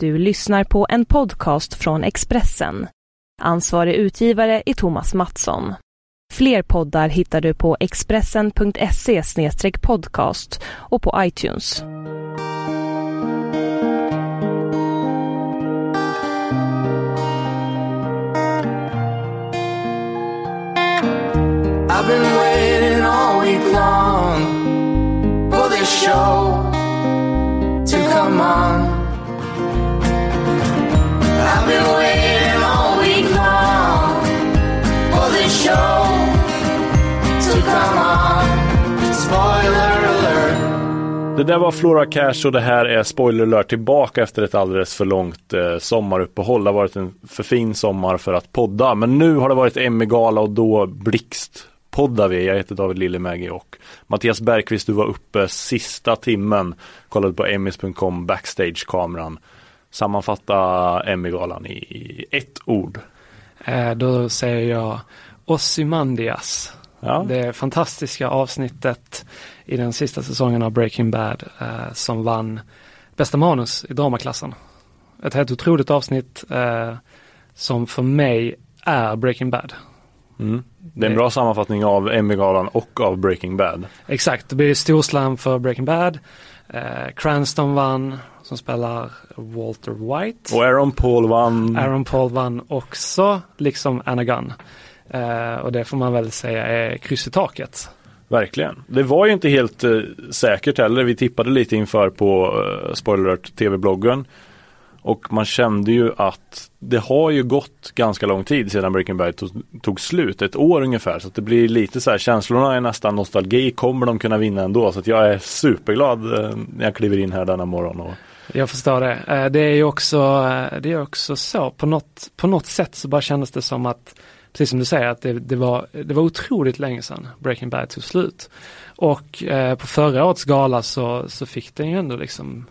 Du lyssnar på en podcast från Expressen. Ansvarig utgivare är Thomas Mattsson. Fler poddar hittar du på expressen.se podcast och på iTunes. I've been waiting all week long for this show to come on. Det där var Flora Cash och det här är spoiler alert tillbaka efter ett alldeles för långt eh, sommaruppehåll. Det har varit en för fin sommar för att podda. Men nu har det varit Emmy-gala och då blixt poddar vi. Jag heter David Lillemägi och Mattias Bergqvist, du var uppe sista timmen, kollade på emmys.com backstage-kameran. Sammanfatta Emmy-galan i ett ord. Eh, Då säger jag Ozymandias. Ja. Det fantastiska avsnittet i den sista säsongen av Breaking Bad eh, som vann bästa manus i dramaklassen. Ett helt otroligt avsnitt eh, som för mig är Breaking Bad. Mm. Det är en bra sammanfattning av Emmy-galan och av Breaking Bad. Exakt, det blir storslam för Breaking Bad. Eh, Cranston vann, som spelar Walter White. Och Aaron Paul vann. Aaron Paul vann också, liksom Anna Gunn. Eh, och det får man väl säga är kryss i taket. Verkligen. Det var ju inte helt eh, säkert heller. Vi tippade lite inför på eh, Spoiler Alert TV-bloggen. Och man kände ju att det har ju gått ganska lång tid sedan Breaking Bad tog, tog slut. Ett år ungefär. Så att det blir lite så här, känslorna är nästan nostalgi. Kommer de kunna vinna ändå? Så att jag är superglad eh, när jag kliver in här denna morgon. Och, Jag förstår det. Eh, Det är ju också, eh, det är också så, på något, på något sätt så bara kändes det som att, precis som du säger, att det, det, var, det var otroligt länge sedan Breaking Bad tog slut. Och eh, på förra årets gala så, så fick den ju ändå liksom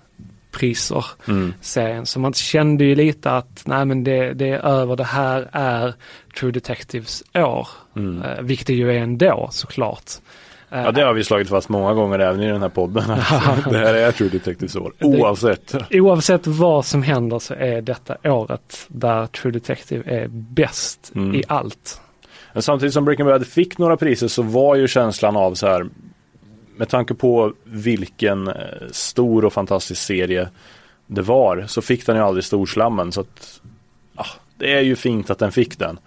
priser, mm. serien. Så man kände ju lite att, nej men det, det är över, det här är True Detectives år. Mm. Eh, vilket det ju är ändå såklart. Eh, Ja det har vi slagit fast många gånger även i den här podden. Alltså, det här är True Detectives år. Det- Oavsett. Oavsett vad som händer så är detta året där True Detective är bäst Mm. i allt. Men samtidigt som Breaking Bad fick några priser så var ju känslan av så här med tanke på vilken eh, stor och fantastisk serie det var så fick den ju aldrig storslammen så att ah, det är ju fint att den fick den.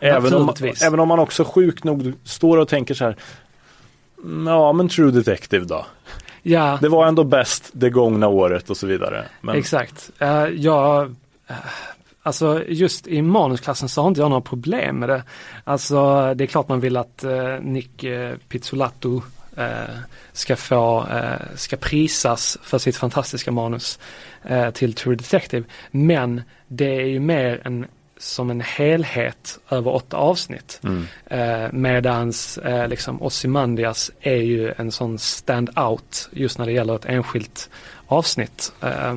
Även om, även om man också sjukt nog står och tänker så här "Mm, Ja men True Detective då. Ja, Det var ändå bäst det gångna året och så vidare. Men, exakt. Uh, jag, eh, alltså just i manusklassen så har inte jag några problem med det. Alltså det är klart man vill att eh, Nick uh, Pizzolatto eh, ska få, eh, ska prisas för sitt fantastiska manus eh, till True Detective. Men det är ju mer en som en helhet över åtta avsnitt. mm, Eh, medans eh, liksom Ozymandias är ju en sån stand-out just när det gäller ett enskilt avsnitt. Eh,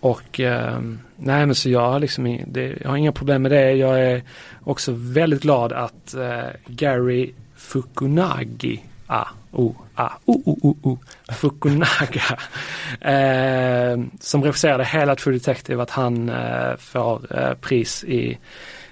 och eh, nej men så jag har liksom det, jag har inga problem med det. Jag är också väldigt glad att eh, Gary Fukunagi Ah, oh, ah, oh, oh, oh, oh. Fukunaga. Eh, som regisserade hela True Detective att han eh, får eh, pris i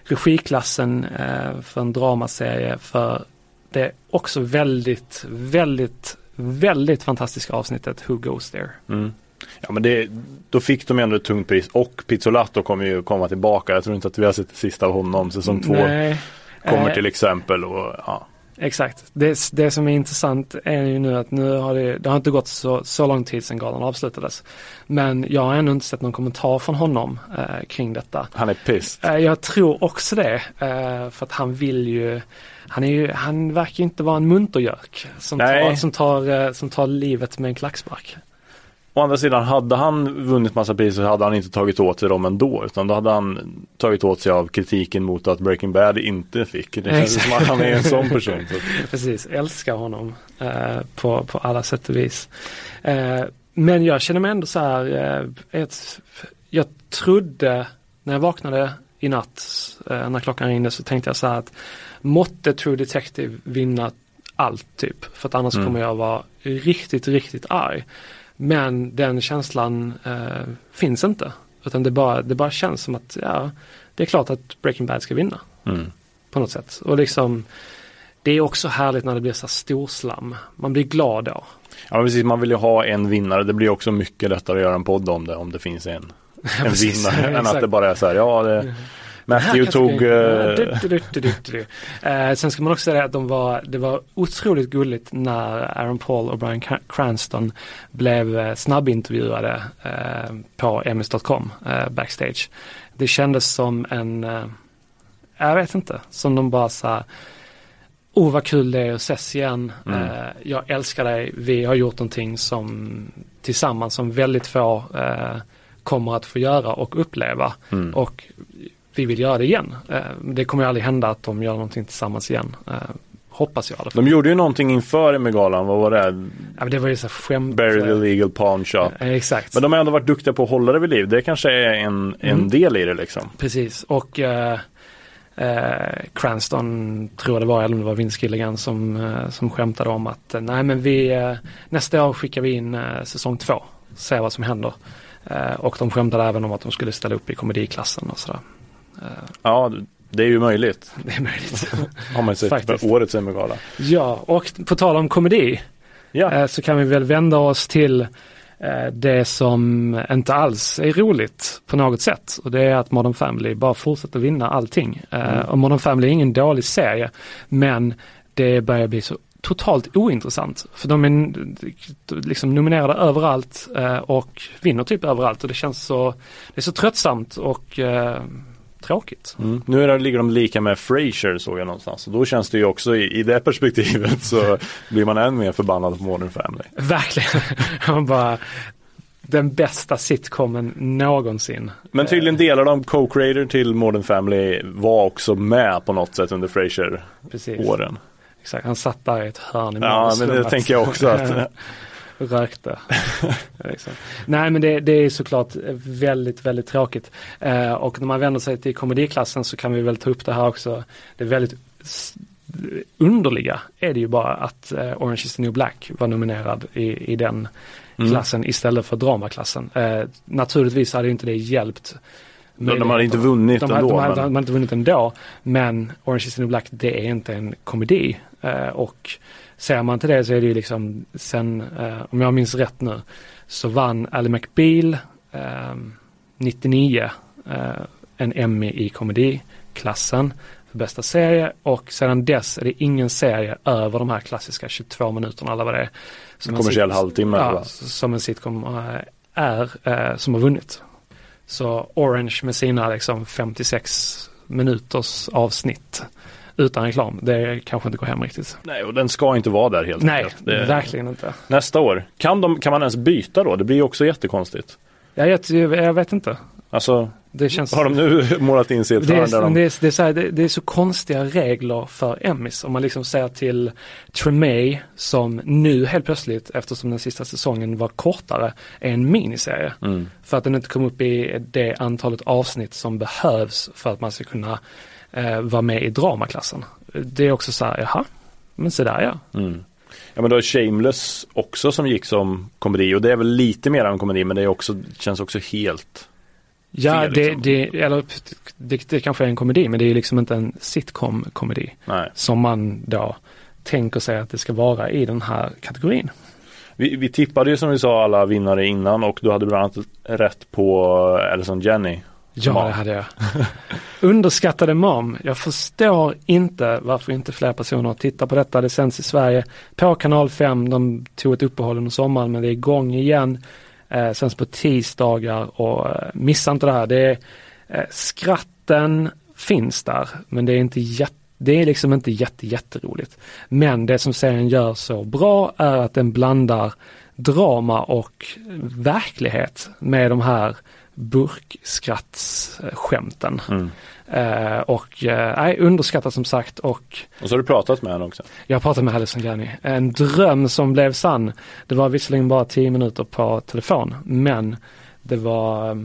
regiklassen eh, för en dramaserie för det också väldigt, väldigt, väldigt fantastiska avsnittet Who Goes There. mm. Ja men det, då fick de ändå ett tungt pris och Pizzolato kommer ju komma tillbaka. Jag tror inte att vi har sett det sista av honom. Säsong två Nej, kommer eh, till exempel och ja. Exakt. Det, det som är intressant är ju nu att nu har det, det har inte gått så, så lång tid sedan galan avslutades. Men jag har ännu inte sett någon kommentar från honom eh, kring detta. Han är pissed. Eh, jag tror också det. Eh, för att han vill ju, han är ju, han verkar inte vara en muntergörk som tar, som, tar, eh, som tar livet med en klackspark. Å andra sidan, hade han vunnit massa priser hade han inte tagit åt sig dem ändå. Utan då hade han tagit åt sig av kritiken mot att Breaking Bad inte fick. Det känns Exakt. som att han är en sån person. Så. Precis, älskar honom eh, på, på alla sätt och vis. Eh, men jag känner mig ändå så här, eh, ett, jag trodde när jag vaknade i natt, eh, när klockan ringde så tänkte jag så här att måtte True Detective vinna allt typ. För att annars Mm. kommer jag vara riktigt, riktigt arg. Men den känslan eh, finns inte. Utan det bara, det bara känns som att ja, det är klart att Breaking Bad ska vinna. Mm. På något sätt. Och liksom det är också härligt när det blir så storslam. Man blir glad då. Ja, precis. Man vill ju ha en vinnare. Det blir också mycket lättare att göra en podd om det om det finns en, en vinnare. än att det bara är så här, ja, det, Matthew tog... eh. Eh, sen ska man också säga att de var, det var otroligt gulligt när Aaron Paul och Brian Cran- Cranston blev eh, snabbintervjuade på eh, backstage. Det kändes som en, jag vet inte, som de bara här, Oh vad kul det är att ses igen. Mm. Eh, jag älskar dig. Vi har gjort någonting som tillsammans som väldigt få eh, kommer att få göra och uppleva. mm. Och vi vill göra det igen. Eh, det kommer ju aldrig hända att de gör någonting tillsammans igen. Eh, hoppas jag i alla fall. De gjorde ju någonting inför Megalan, vad var det? Ja, men det var ju så skämt. Bury the legal pawn shop. Eh, exakt. Men de har ändå varit duktiga på att hålla det vid liv. Det kanske är en, en Mm. del i det liksom. Precis. Och eh, eh, Cranston tror jag det var, eller om det var Vince Gilligan som, eh, som skämtade om att eh, nej men vi, eh, nästa år skickar vi in eh, säsong två. Se vad som händer. Eh, och de skämtade även om att de skulle ställa upp i komediklassen och sådär. Ja, det är ju möjligt. det är möjligt. Har man sett Faktiskt. på årets Emmy-gala. ja, och på tal om komedi. Ja, eh, så kan vi väl vända oss till eh, det som inte alls är roligt på något sätt. Och det är att Modern Family bara fortsätter vinna allting. Eh, Mm. Och Modern Family är ingen dålig serie, men det börjar bli så totalt ointressant. För de är liksom nominerade överallt och vinner typ överallt och det känns så, det är så tröttsamt och tråkigt. mm. nu är det, ligger de lika med Frasier såg jag någonstans. Och då känns det ju också i, i det perspektivet så blir man än mer förbannad på Modern Family. Verkligen. Man bara, den bästa sitcomen någonsin. Men tydligen delar de co-creator till Modern Family var också med på något sätt under Frasier-åren. Precis. Exakt, han satt där i ett hörn i Ja, men det tänker jag också att Rökte. Liksom. Nej men det, det är såklart väldigt, väldigt tråkigt. Eh, och när man vänder sig till komediklassen så kan vi väl ta upp det här också. Det är väldigt underliga är det ju bara att eh, Orange is the new black var nominerad i, i den Mm. klassen istället för dramaklassen. Eh, naturligtvis hade inte det hjälpt. de, de hade inte vunnit De ändå. de, hade, de men, hade inte vunnit ändå. Men Orange is the new black det är inte en komedi. Eh, och ser man till det så är det ju liksom sen, eh, om jag minns rätt nu, så vann Ally McBeal eh, 99 eh, en Emmy i komediklassen för bästa serie och sedan dess är det ingen serie över de här klassiska 22 minuterna eller vad det är. Som en kommersiell sit- halvtimme. Ja, som en sitcom eh, är, eh, som har vunnit. Så Orange med sina liksom 56 minuters avsnitt utan reklam, det kanske inte går hem riktigt. Nej, och den ska inte vara där helt Nej, enkelt. Det- verkligen inte. Nästa år, kan, de, kan man ens byta då? Det blir ju också jättekonstigt. Jag vet, jag vet inte. Alltså, känns... har de nu målat in sig i ett det, där är, de... det, är, det, är så här, det, det är så konstiga regler för Emmys. Om man liksom säger till Tremay som nu helt plötsligt, eftersom den sista säsongen var kortare, är en miniserie. Mm. För att den inte kom upp i det antalet avsnitt som behövs för att man ska kunna eh, vara med i dramaklassen. Det är också så här, jaha, men så där ja. Mm. Ja men då är Shameless också som gick som komedi och det är väl lite mer än komedi men det är också, känns också helt Ja, Fel, det, liksom. det, eller, det, det kanske är en komedi, men det är liksom inte en sitcom-komedi. Som man då tänker sig att det ska vara i den här kategorin. Vi, vi tippade ju som vi sa alla vinnare innan och du hade bland annat rätt på Ellison Jenny. Ja, det hade jag. Underskattade mom. Jag förstår inte varför inte fler personer tittar på detta. Det sänds i Sverige på kanal 5. De tog ett uppehåll under sommaren men det är igång igen. Eh, sänds på tisdagar och eh, missa inte det här. Det är, eh, skratten finns där men det är inte jätte det är liksom inte jätte, jätteroligt. Men det som serien gör så bra är att den blandar drama och verklighet med de här burkskrattsskämten. Mm. Eh, och eh, nej, underskattat som sagt och Och så har du pratat med henne också. jag pratade med Alison Janney. En dröm som blev sann. Det var visserligen bara tio minuter på telefon men det var eh,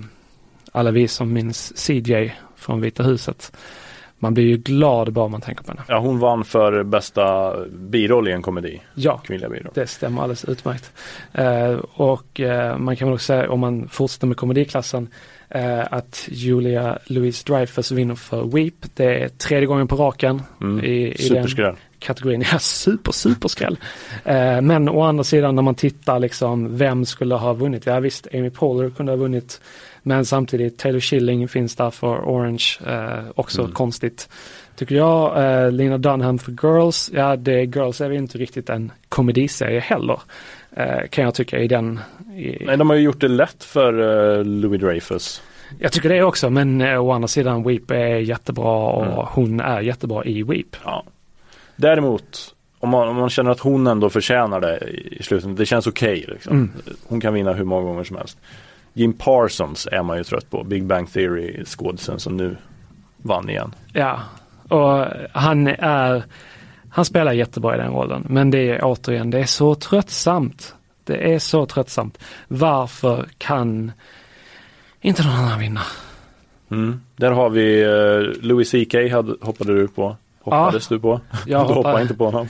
alla vi som minns CJ från Vita huset. Man blir ju glad bara man tänker på henne. Ja hon vann för bästa biroll i en komedi. Ja, Kvinnliga biroll. det stämmer alldeles utmärkt. Eh, och eh, man kan väl också säga om man fortsätter med komediklassen eh, att Julia Louise Dreyfus vinner för Weep. Det är tredje gången på raken Mm. i, i den Superskräll. Kategorin. Ja, super, super skräll. Eh, men å andra sidan när man tittar liksom vem skulle ha vunnit? Ja visst, Amy Poehler kunde ha vunnit. Men samtidigt Taylor Schilling finns där för Orange, eh, också Mm. konstigt. Tycker jag, eh, Lena Dunham för Girls, ja det Girls är väl inte riktigt en komediserie heller. Eh, kan jag tycka i den. I, Nej, de har ju gjort det lätt för eh, Louis Dreyfus. jag tycker det också men eh, å andra sidan Weep är jättebra och Mm. hon är jättebra i Weep. Ja. Däremot, om man, om man känner att hon ändå förtjänar det i, slutet, det känns okej. liksom. Mm. Hon kan vinna hur många gånger som helst. Jim Parsons är man ju trött på, Big Bang Theory skådisen som nu vann igen. Ja, och han är, han spelar jättebra i den rollen. Men det är återigen, det är så tröttsamt. Det är så tröttsamt. Varför kan inte någon annan vinna? Mm. Där har vi eh, Louis CK hoppade du på. Hoppades du på? Jag du hoppar- hoppar inte på honom.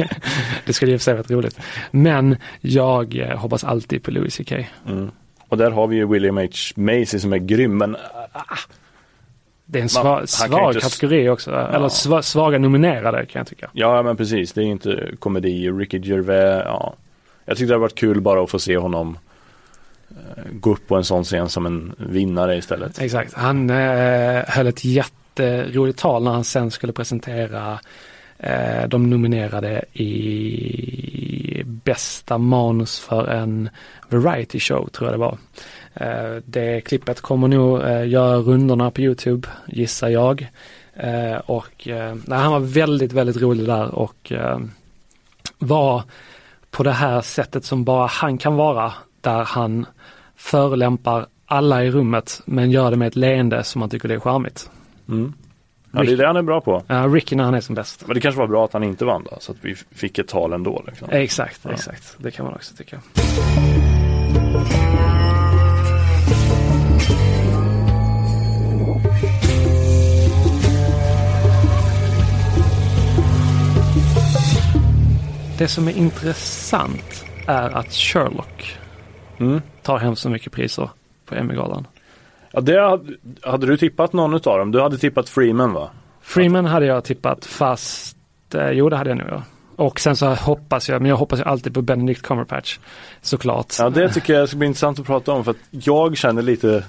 det skulle för sig varit roligt. Men jag eh, hoppas alltid på Louis CK. Mm. Och där har vi ju William H. Macy som är grym men Det är en Man- sva, ju svag inte kategori också. Eller sva, svaga nominerade kan jag tycka. ja men precis, det är inte komedi. Ricky Gervais, ja. Jag tyckte det hade varit kul bara att få se honom eh, gå upp på en sån scen som en vinnare istället. Exakt. Han eh, höll ett jätteroligt eh, tal när han sen skulle presentera eh, de nominerade i bästa manus för en variety show tror jag det var. Eh, det klippet kommer nog eh, göra rundorna på Youtube gissar jag. Eh, och eh, nej, han var väldigt, väldigt rolig där och eh, var på det här sättet som bara han kan vara där han förolämpar alla i rummet men gör det med ett leende som man tycker det är charmigt. Mm. Ja, det är det han är bra på. Uh, Ricky när han är som bäst. Men det kanske var bra att han inte vann då, så att vi fick ett tal ändå. Liksom. Exakt, Ja. exakt. Det kan man också tycka. Det som är intressant är att Sherlock Mm. tar hem så mycket priser på Emmygalan. Ja, det hade, du tippat någon utav dem? Du hade tippat Freeman va? Freeman hade jag tippat fast, eh, jo det hade jag nog ja. Och sen så hoppas jag, men jag hoppas ju alltid på Benedict Cumberbatch. Såklart. Ja, det tycker jag ska bli intressant att prata om för att jag känner lite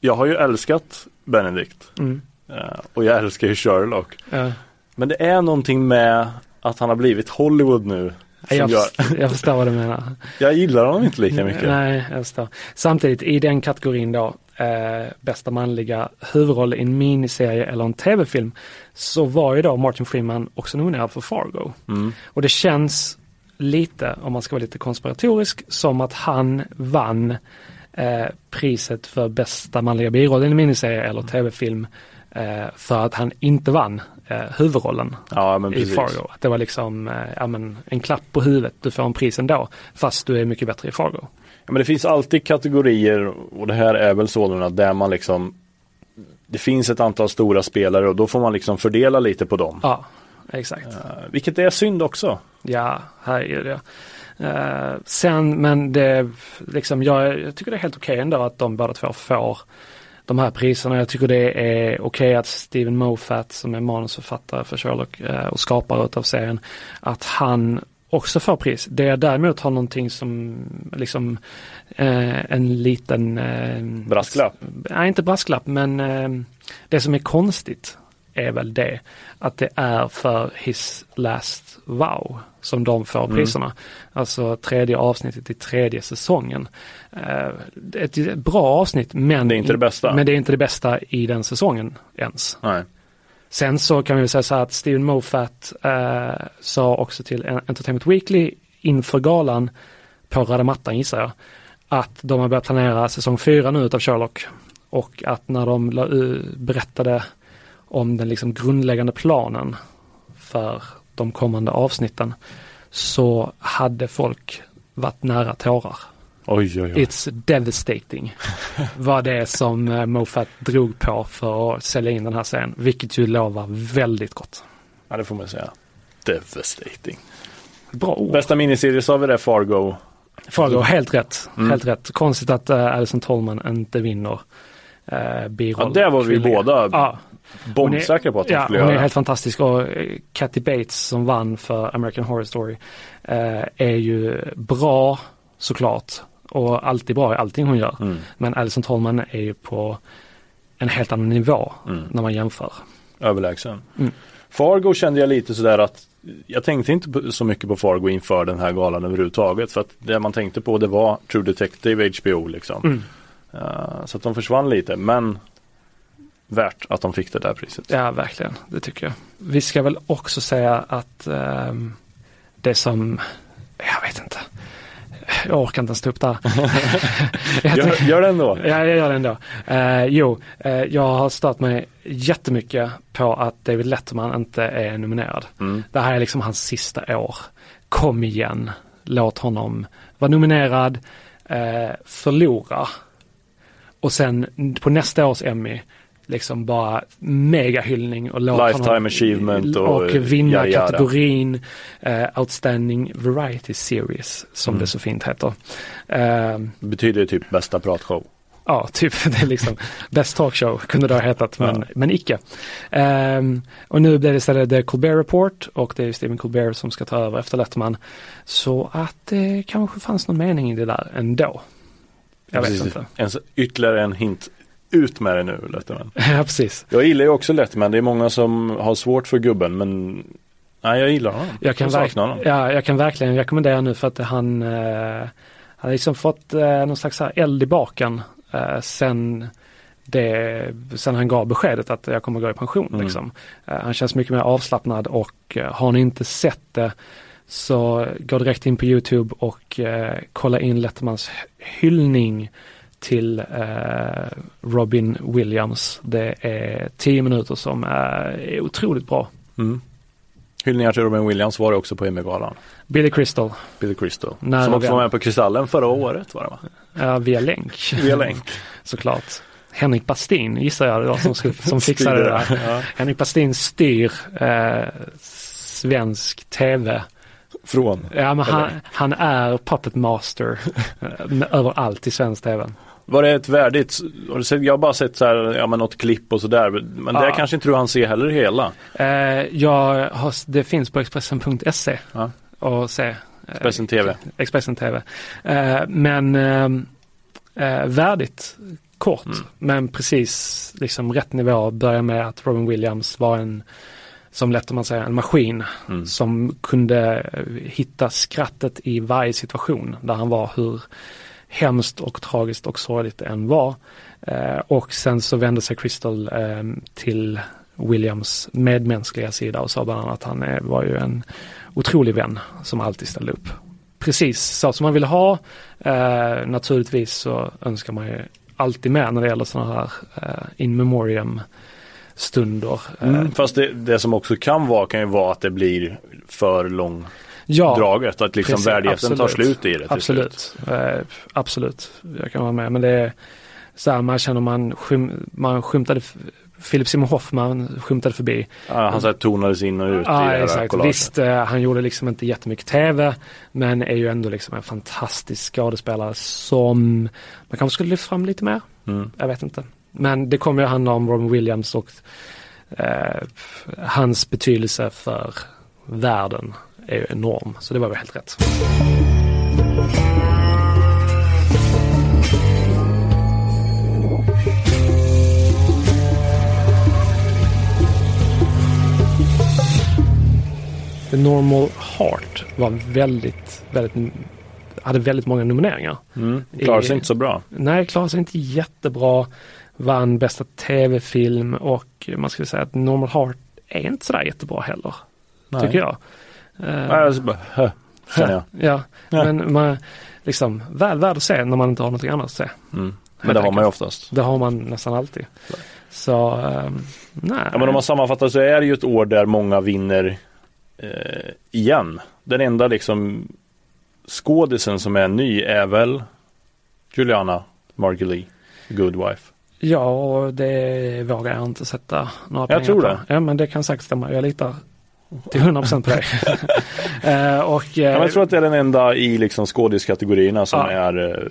Jag har ju älskat Benedict Mm. eh, och jag älskar ju Sherlock. Ja. Men det är någonting med att han har blivit Hollywood nu. Jag, gör, förstår, jag förstår vad du menar. jag gillar honom inte lika mycket. Nej, jag förstår. Samtidigt i den kategorin då, eh, bästa manliga huvudroll i en miniserie eller en tv-film, så var ju då Martin Freeman också nominerad för Fargo. Mm. Och det känns lite, om man ska vara lite konspiratorisk, som att han vann eh, priset för bästa manliga biroll i en miniserie eller tv-film för att han inte vann eh, huvudrollen Ja, i. Fargo. Att det var liksom eh, ja, men en klapp på huvudet, du får en pris ändå, fast du är mycket bättre i Fargo. Ja, men det finns alltid kategorier och det här är väl sådana där man liksom Det finns ett antal stora spelare och då får man liksom fördela lite på dem. Ja, exakt. Eh, vilket är synd också. Ja, här är det. Eh, sen, men det, liksom, jag, jag tycker det är helt okej ändå att de båda två får de här priserna. Jag tycker det är okej att Steven Moffat som är manusförfattare för Sherlock eh, och skapare av serien, att han också får pris. Det jag däremot har någonting som liksom eh, en liten eh, Brasklapp. Nej, inte brasklapp, men eh, det som är konstigt är väl det att det är för His Last Wow som de får Mm. priserna. Alltså tredje avsnittet i tredje säsongen. Eh, ett, ett bra avsnitt men Det är inte det bästa. men det är inte det bästa i den säsongen ens. Nej. Sen så kan vi väl säga så här att Steven Moffat eh, sa också till Entertainment Weekly inför galan på röda mattan gissar jag att de har börjat planera säsong fyra nu utav Sherlock och att när de u- berättade om den liksom grundläggande planen för de kommande avsnitten så hade folk varit nära tårar. Oj, oj, oj. It's devastating. var det som eh, Moffat drog på för att sälja in den här serien. Vilket ju lovar väldigt gott. Ja, det får man säga. Devastating. Bra ord. Bästa miniserie sa vi det, Fargo. Fargo, helt rätt. Mm. Helt rätt. Konstigt att uh, Alison Tolman inte vinner eh, biroll. Ja, det var vi båda Ja, bombsäkra på att ja, skulle hon är göra. helt fantastisk och eh, Kathy Bates som vann för American Horror Story eh, är ju bra såklart och alltid bra i allting hon gör. Mm, Men Alison Tolman är ju på en helt annan nivå mm, när man jämför. överlägsen. Mm. Fargo kände jag lite sådär att jag tänkte inte så mycket på Fargo inför den här galan överhuvudtaget. För att det man tänkte på det var True Detective HBO liksom. Eh, så att de försvann lite men värt att de fick det där priset. Ja, verkligen. Det tycker jag. Vi ska väl också säga att ehm, det som, jag vet inte, jag orkar inte ens ta upp det här. Gör, gör det ändå. Ja, jag gör det ändå. Eh, jo, eh, jag har stört mig jättemycket på att David Letterman inte är nominerad. Mm. Det här är liksom hans sista år. Kom igen, låt honom vara nominerad, eh, förlora och sen på nästa års Emmy liksom bara megahyllning och låt Lifetime honom, achievement och vinna yada, yada. kategorin eh, Outstanding Variety Series som Mm. det så fint heter. Eh, Betyder typ bästa pratshow. Ja, typ det är liksom Best Talkshow kunde det ha hetat men, Ja. men icke. Ehm, och nu blir det istället The Colbert Report och det är Stephen Colbert som ska ta över efter Letterman. Så att det kanske fanns någon mening i det där ändå. Jag vet inte. En, ytterligare en hint. Ut med det nu Letterman. ja, precis. Jag gillar ju också Letterman. Det är många som har svårt för gubben men nej jag gillar honom. Jag kan, saknar verk- honom. ja, jag kan verkligen rekommendera nu för att han eh, har liksom fått eh, någon slags eld i baken eh, sen, det, sen han gav beskedet att jag kommer gå i pension. Mm. Liksom. Eh, han känns mycket mer avslappnad och eh, har ni inte sett det så gå direkt in på Youtube och eh, kolla in Lettermans hyllning till eh, Robin Williams. Det är tio minuter som är, otroligt bra. Mm. Hyllningar till Robin Williams var det också på Emmy-galan. Billy Crystal, Billy Crystal. När som också var med på Kristallen förra året var det va? ja, via länk. Via länk. såklart. Henrik Bastin gissar jag det var som, som fixade det där. Ja. Henrik Bastin styr eh, svensk tv. Från. Ja, men han, han är puppet master eh, överallt i svensk tv. Var det ett värdigt, jag har bara sett så här, ja men något klipp och sådär. Men det Ja. kanske inte du han se heller hela. Eh, jag har, det finns på Expressen.se Ja. och se. eh, Expressen TV. Expressen TV. Eh, men eh, eh, värdigt kort, Mm. men precis liksom rätt nivå. Börja med att Robin Williams var en, som lätt man säger, en maskin Mm. som kunde hitta skrattet i varje situation där han var hur hemskt och tragiskt och sorgligt det än var. Eh, och sen så vände sig Crystal eh, till Williams medmänskliga sida och sa bland annat att han eh, var ju en otrolig vän som alltid ställde upp. Precis så som man vill ha. Eh, naturligtvis så önskar man ju alltid med när det gäller sådana här eh, in memoriam stunder. Eh, Mm. Fast det, det som också kan vara kan ju vara att det blir för lång ja, att liksom precis, värdigheten tar absolut. slut i det till slut. absolut. Eh, absolut, jag kan vara med. Men det är så här, man känner man, skym, man skymtade, Philip Simon Hoffman skymtade förbi. Ja, han så här tonades in och ut i Ja, här exakt. collaget. Visst, eh, han gjorde liksom inte jättemycket tv, men är ju ändå liksom en fantastisk skådespelare som man kanske skulle lyfta fram lite mer. Mm. Jag vet inte. Men det kommer ju handla om Robin Williams och eh, hans betydelse för världen är ju enorm. Så det var väl helt rätt. The Normal Heart var väldigt, väldigt, hade väldigt många nomineringar. Mm. Klarar sig I- inte så bra. Nej, klarade sig inte jättebra. Vann bästa tv-film och man skulle säga att Normal Heart är inte sådär jättebra heller. Nej. Tycker jag. Eh, Nej, alltså bara, hö, känner jag. Ja, Ja. men man, liksom väl värd att se när man inte har något annat att se. Mm. Men det har man ju oftast. Det har man nästan alltid. Så, ehm, nej. Ja, men om man sammanfattar så är det ju ett år där många vinner eh, igen. Den enda liksom skådisen som är ny är väl Juliana Margulie, Good Wife. Ja, och det vågar jag inte sätta några Jag pengar tror på. det. Ja, men det kan säkert stämma. Jag litar till 100% på dig. Eh, och, eh, Ja, jag tror att det är den enda i liksom skådiskategorierna som Ja. är eh,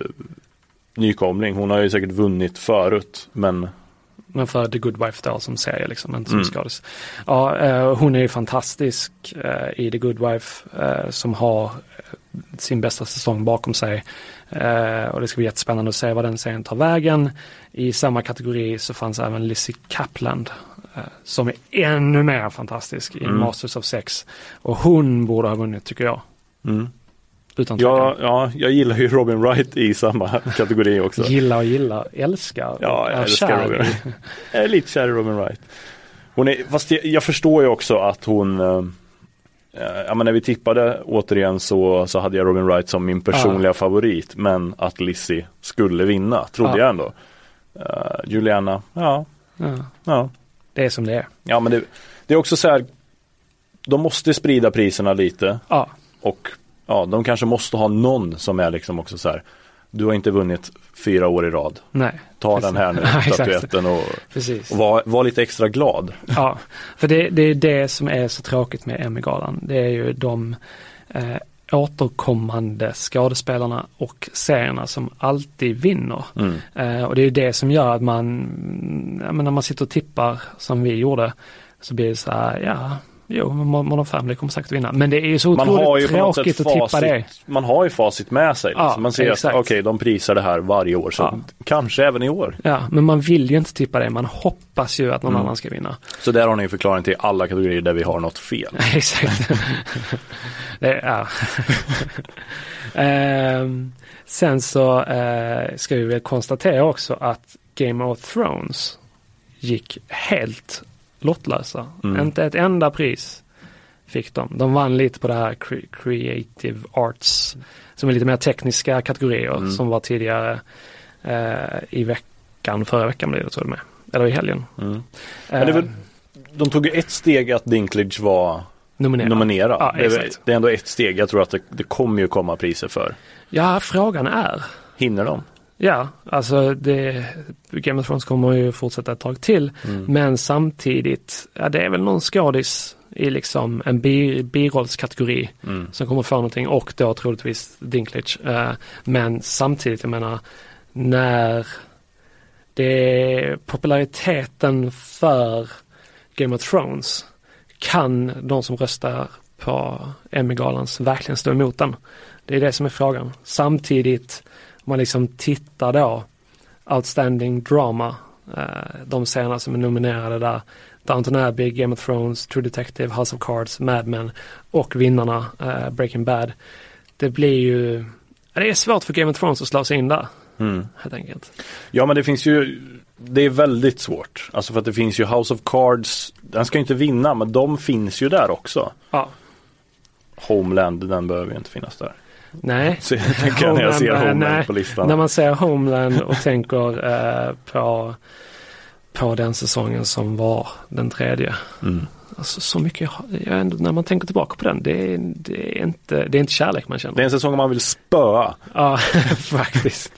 nykomling. Hon har ju säkert vunnit förut men Men för The Good Wife då som serie liksom, inte som Mm. skådis. Ja, eh, hon är ju fantastisk i The Good Wife som har sin bästa säsong bakom sig. Och det ska bli jättespännande att se vad den serien tar vägen. I samma kategori så fanns även Lizzie Kapland eh, som är ännu mer fantastisk i Mm. Masters of Sex. Och hon borde ha vunnit tycker jag. mm. Utan ja, ja, jag gillar ju Robin Wright i samma kategori också. Gilla och gilla, älskar. Ja, jag älskar kär Robin. Jag är lite kär i Robin Wright. Hon är, fast jag, jag förstår ju också att hon eh, eh, Ja men när vi tippade återigen så, så hade jag Robin Wright som min personliga favorit men att Lizzie skulle vinna trodde Ja. jag ändå. Eh, Juliana, ja, Ja, ja. Det är som det är. Ja men det, det är också så här De måste sprida priserna lite Ja, och ja, de kanske måste ha någon som är liksom också så här Du har inte vunnit fyra år i rad. nej. Ta Precis. den här nu, Ja, statyetten och, och var, var lite extra glad. Ja, för det, det är det som är så tråkigt med Emmy-galan. Det är ju de eh, återkommande skådespelarna och serierna som alltid vinner. Mm. Eh, och det är ju det som gör att man, ja, men när man sitter och tippar som vi gjorde, så blir det så här, ja, jo, Mo- Modern Family kommer säkert vinna. Men det är ju så Man har ju tråkigt att tippa det. facit, man har ju facit med sig. Ja, Liksom. man ser exakt. att okej, de prisar det här varje år, så Ja. kanske även i år. Ja, men man vill ju inte tippa det. Man hoppas ju att någon Mm. annan ska vinna. Så där har ni en förklaring till alla kategorier där vi har något fel. Exakt. det ja. Ehm, sen så eh, ska vi väl konstatera också att Game of Thrones gick helt lottlösa. Mm. Inte ett enda pris fick de. De vann lite på det här cre- Creative Arts som är lite mer tekniska kategorier Mm. som var tidigare eh, i veckan, förra veckan blev det tror jag med. Eller i helgen. Mm. Är väl- Eh, De tog ju ett steg att Dinklage var nominerad. nominerad. Ja, det, är, det är ändå ett steg. Jag tror att det, det kommer ju komma priser för. Ja, frågan är Hinner de? Ja, alltså det, Game of Thrones kommer ju fortsätta ett tag till. Mm. Men samtidigt, ja, det är väl någon skådis i liksom en bi, birollskategori Mm. som kommer få någonting och då troligtvis Dinklage. Eh, men samtidigt, jag menar, när det populariteten för Game of Thrones kan de som röstar på Emmy-galans verkligen stå emot den? Det är det som är frågan. Samtidigt, man liksom tittar då, Outstanding Drama, eh, de serierna som är nominerade där, Downton Abbey, Game of Thrones, True Detective, House of Cards, Mad Men och vinnarna eh, Breaking Bad. Det blir ju, det är svårt för Game of Thrones att slå sig in där, Mm. helt enkelt. Ja men det finns ju Det är väldigt svårt. Alltså för att det finns ju House of Cards Den ska ju inte vinna men de finns ju där också. Ja, Homeland den behöver ju inte finnas där. Nej. Så jag tänker när jag ser Homeland, Homeland nej. på listan. När man ser Homeland och tänker eh, på, på den säsongen som var den tredje. Mm. Alltså så mycket, jag, ändå, när man tänker tillbaka på den, det är, det är, inte, det är inte kärlek man känner. Det är en säsong man vill spöa. Ja, faktiskt.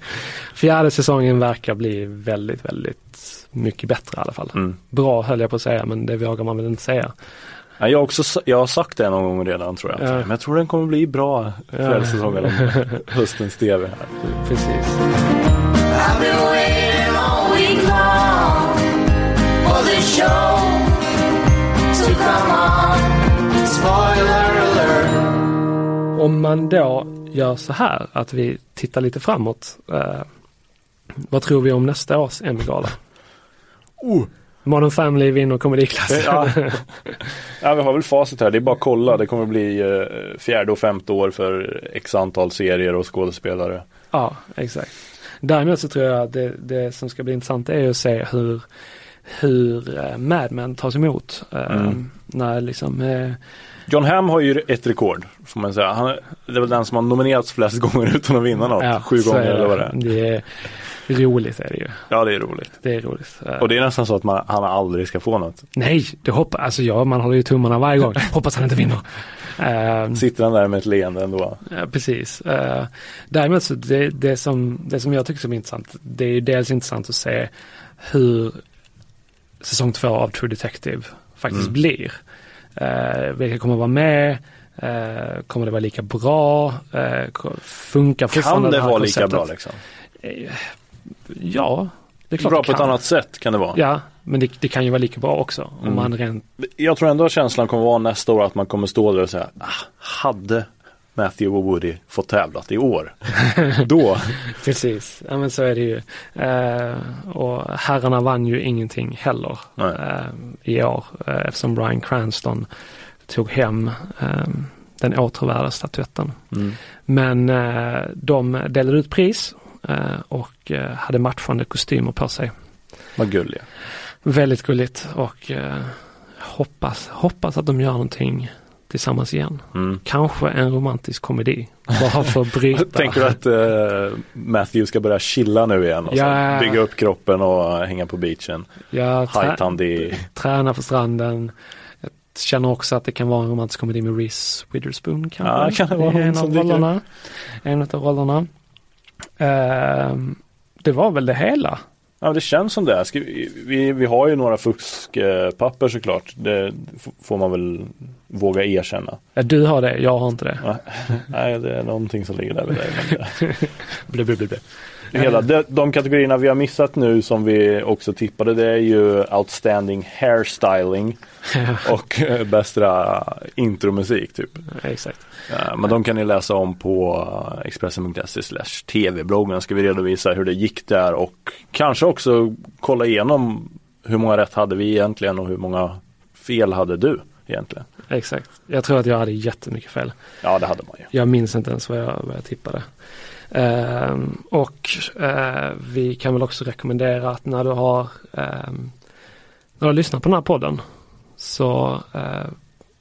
Fjärde säsongen verkar bli väldigt, väldigt mycket bättre i alla fall. Mm. Bra höll jag på att säga, men det vågar man väl inte säga. Ja, jag, har också, jag har sagt det någon gång redan tror jag. Ja. Men jag tror den kommer bli bra fjärde Ja. höstens TV. Här. Precis. Om man då gör så här att vi tittar lite framåt. Eh, vad tror vi om nästa års Emmy-gala? Oh. Modern Family vinner komediklassen. Ja. ja, vi har väl facit här. Det är bara att kolla. Det kommer bli eh, fjärde och femte år för x antal serier och skådespelare. Ja, exakt. Däremot så tror jag att det, det som ska bli intressant är att se hur, hur eh, Mad Men tas emot. Eh, Mm. När liksom, John Hamm har ju ett rekord får man säga. Han, är- det är väl den som har nominerats flest gånger utan att vinna något. ja, Sju gånger eller vad det är. Det är roligt är det ju. Ja, det är roligt. Det är roligt. Och det är nästan så att man, han aldrig ska få något. Nej, det hoppas, alltså ja, man håller ju tummarna varje gång. Hoppas han inte vinner. Eh, Sitter han där med ett leende ändå. Ja, precis. Uh, däremot så det, det, som, det som jag tycker som är intressant, det är ju dels intressant att se hur säsong två av True Detective faktiskt Mm. blir. Uh, vilka kommer vara med? Uh, kommer det vara lika bra? Uh, funkar Kan fortfarande det här vara lika konceptet? bra liksom? Ja, det är klart Bra på ett annat sätt kan det vara. Ja, men det, det kan ju vara lika bra också. Om Mm. man rent, Jag tror ändå att känslan kommer vara nästa år att man kommer stå där och säga ah, Hade Matthew och Woody fått tävlat i år? Då? precis, ja men så är det ju. Eh, och herrarna vann ju ingenting heller eh, i år eh, eftersom Brian Cranston tog hem eh, den återvärda statyetten. Mm. Men eh, de delade ut pris och eh, hade matchande kostymer på sig. Vad gulliga. Väldigt gulligt och eh, hoppas, hoppas att de gör någonting tillsammans igen. Mm. Kanske en romantisk komedi. Bara för att bryta. Tänker du att eh, Matthew ska börja chilla nu igen? Och så Ja. Bygga upp kroppen och hänga på beachen? Jag trä, träna på stranden. Jag känner också att det kan vara en romantisk komedi med Reese Witherspoon kanske. Ja, kan det vara I hon en av rollerna. En av rollerna. Ehm, det var väl det hela. Ja, det känns som det. Ska vi, vi, har ju några fuskpapper såklart. Det får man väl våga erkänna. Du har det, jag har inte det. Nej, det är någonting som ligger där vid dig. Blä, blä, blä. Hela, de, de kategorierna vi har missat nu som vi också tippade det är ju outstanding hairstyling och eh, bästa intromusik typ. Exakt. Ja, men de kan ni läsa om på eh, Expressen.se tv-bloggen. Ska vi redovisa hur det gick där och kanske också kolla igenom hur många rätt hade vi egentligen och hur många fel hade du egentligen? Exakt. Jag tror att jag hade jättemycket fel. Ja, det hade man ju. Jag minns inte ens vad jag, vad jag tippade. Ehm, och eh, vi kan väl också rekommendera att när du har ehm, när du har lyssnat på den här podden så eh,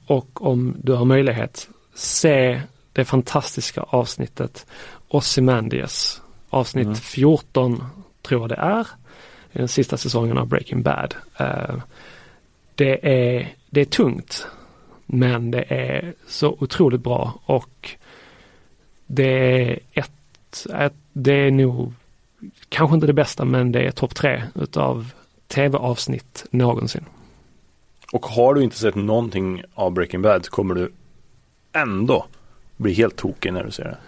och om du har möjlighet se det fantastiska avsnittet Ozymandias avsnitt Mm. 14 tror jag det är den sista säsongen av Breaking Bad. Eh, det, är, det är tungt men det är så otroligt bra och det är ett, ett det är nog kanske inte det bästa men det är topp tre utav tv-avsnitt någonsin. Och har du inte sett någonting av Breaking Bad så kommer du ändå bli helt tokig när du ser det.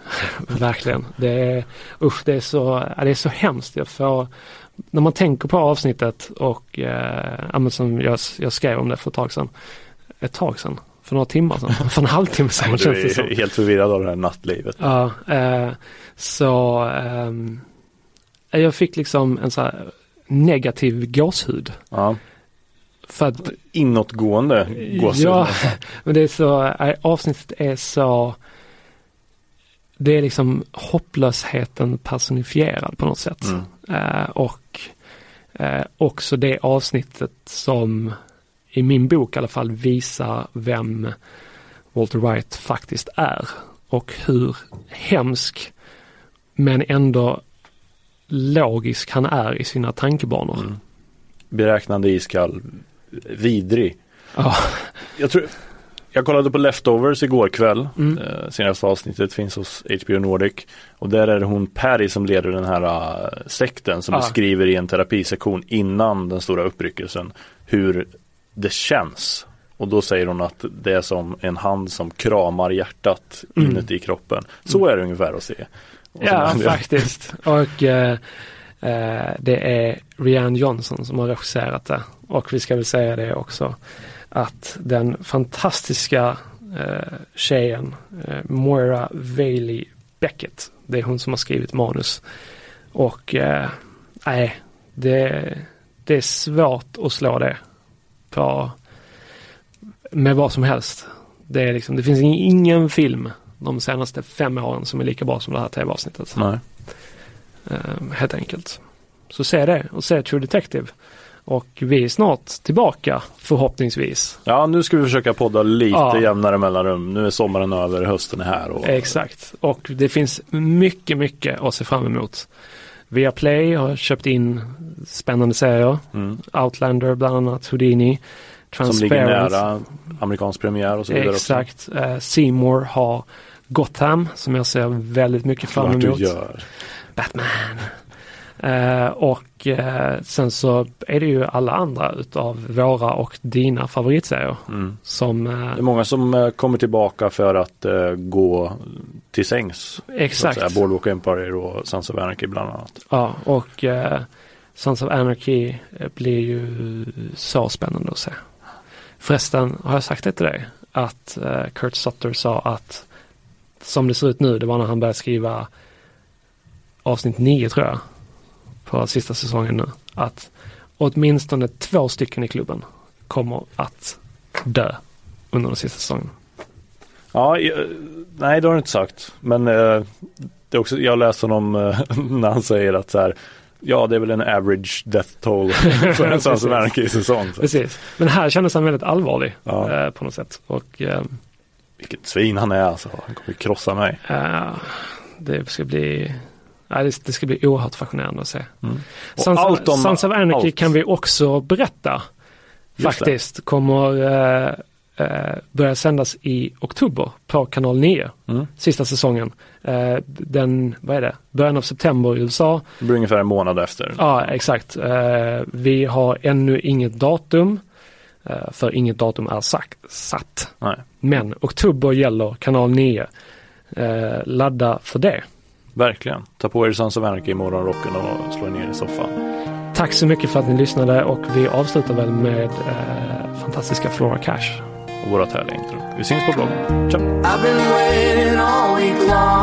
Verkligen. Det är, usch, det är så, det är så hemskt. Jag får, när man tänker på avsnittet och eh, som jag, jag skrev om det för ett tag sedan. Ett tag sedan? För några timmar sedan? För en halvtimme sedan Du känns det som. är helt förvirrad av det här nattlivet. Ja, eh, så ehm, jag fick liksom en så här negativ gåshud. Ja. För att, Inåtgående gåshud. ja, men det är så, eh, avsnittet är så, det är liksom hopplösheten personifierad på något sätt. Mm. Eh, och eh, också det avsnittet som i min bok i alla fall visar vem Walter White faktiskt är och hur hemsk men ändå logisk han är i sina tankebanor. Mm. Beräknande iskall, vidrig. Ja. Jag, tror, jag kollade på Leftovers igår kväll. Mm. Eh, senaste avsnittet finns hos HBO Nordic. Och där är det hon Perry som leder den här eh, sekten som Ah. beskriver i en terapisektion innan den stora uppryckelsen hur det känns. Och då säger hon att det är som en hand som kramar hjärtat Mm. inuti kroppen. Så är det ungefär att se. Ja, faktiskt. Och eh, eh, det är Rianne Johnson som har regisserat det. Och vi ska väl säga det också att den fantastiska eh, tjejen eh, Moira Bailey Beckett, det är hon som har skrivit manus. Och eh, nej, det, det är svårt att slå det på med vad som helst. Det, är liksom, det finns ingen film de senaste fem åren som är lika bra som det här tv-avsnittet. Nej. Eh, helt enkelt. Så se det och se True Detective. Och vi är snart tillbaka förhoppningsvis. Ja, nu ska vi försöka podda lite Ja. jämnare mellanrum. Nu är sommaren över, hösten är här. Och... Exakt. Och det finns mycket, mycket att se fram emot. Viaplay har köpt in spännande serier. Mm. Outlander bland annat, Houdini. Som ligger nära amerikansk premiär och så vidare. också. Exakt. Eh, Seymour har Gotham som jag ser väldigt mycket fram emot. Batman. Eh, och Och eh, sen så är det ju alla andra utav våra och dina favoritserier. Mm. Som, eh, Det är många som eh, kommer tillbaka för att eh, gå till sängs. exakt. säga. Boardwalk Empire och Sons of Anarchy bland annat. Ja, och eh, Sons of Anarchy eh, blir ju så spännande att se. Förresten, har jag sagt det till dig? Att eh, Kurt Sutter sa att som det ser ut nu, det var när han började skriva avsnitt 9 tror jag. På sista säsongen nu. Att åtminstone två stycken i klubben kommer att dö under den sista säsongen. Ja, eh, nej det har du inte sagt. Men eh, det är också, jag läste honom eh, när han säger att så här, ja det är väl en average death toll för en Sons of Anarchy-säsong. Precis. Men här kändes han väldigt allvarlig Ja. eh, på något sätt. Och eh, Vilket svin han är alltså. Han kommer krossa mig. Det ska bli det, ska bli oerhört fascinerande att se. Mm. Sons, allt om- Sons of Anarchy allt. kan vi också berätta. Just det. faktiskt kommer eh, börja sändas i oktober på kanal 9. Mm. Sista säsongen. Eh, den, vad är det, början av september i USA. Det blir ungefär en månad efter. Ja, exakt. Vi har ännu inget datum. För inget datum är sagt, satt. Nej. Men oktober gäller kanal 9. Eh, ladda för det. Verkligen. Ta på er Sons of Anarchy i morgonrocken och slå er ner i soffan. Tack så mycket för att ni lyssnade och vi avslutar väl med eh, fantastiska Flora Cash. Och vårat härliga intro. Vi syns på bloggen. Ciao!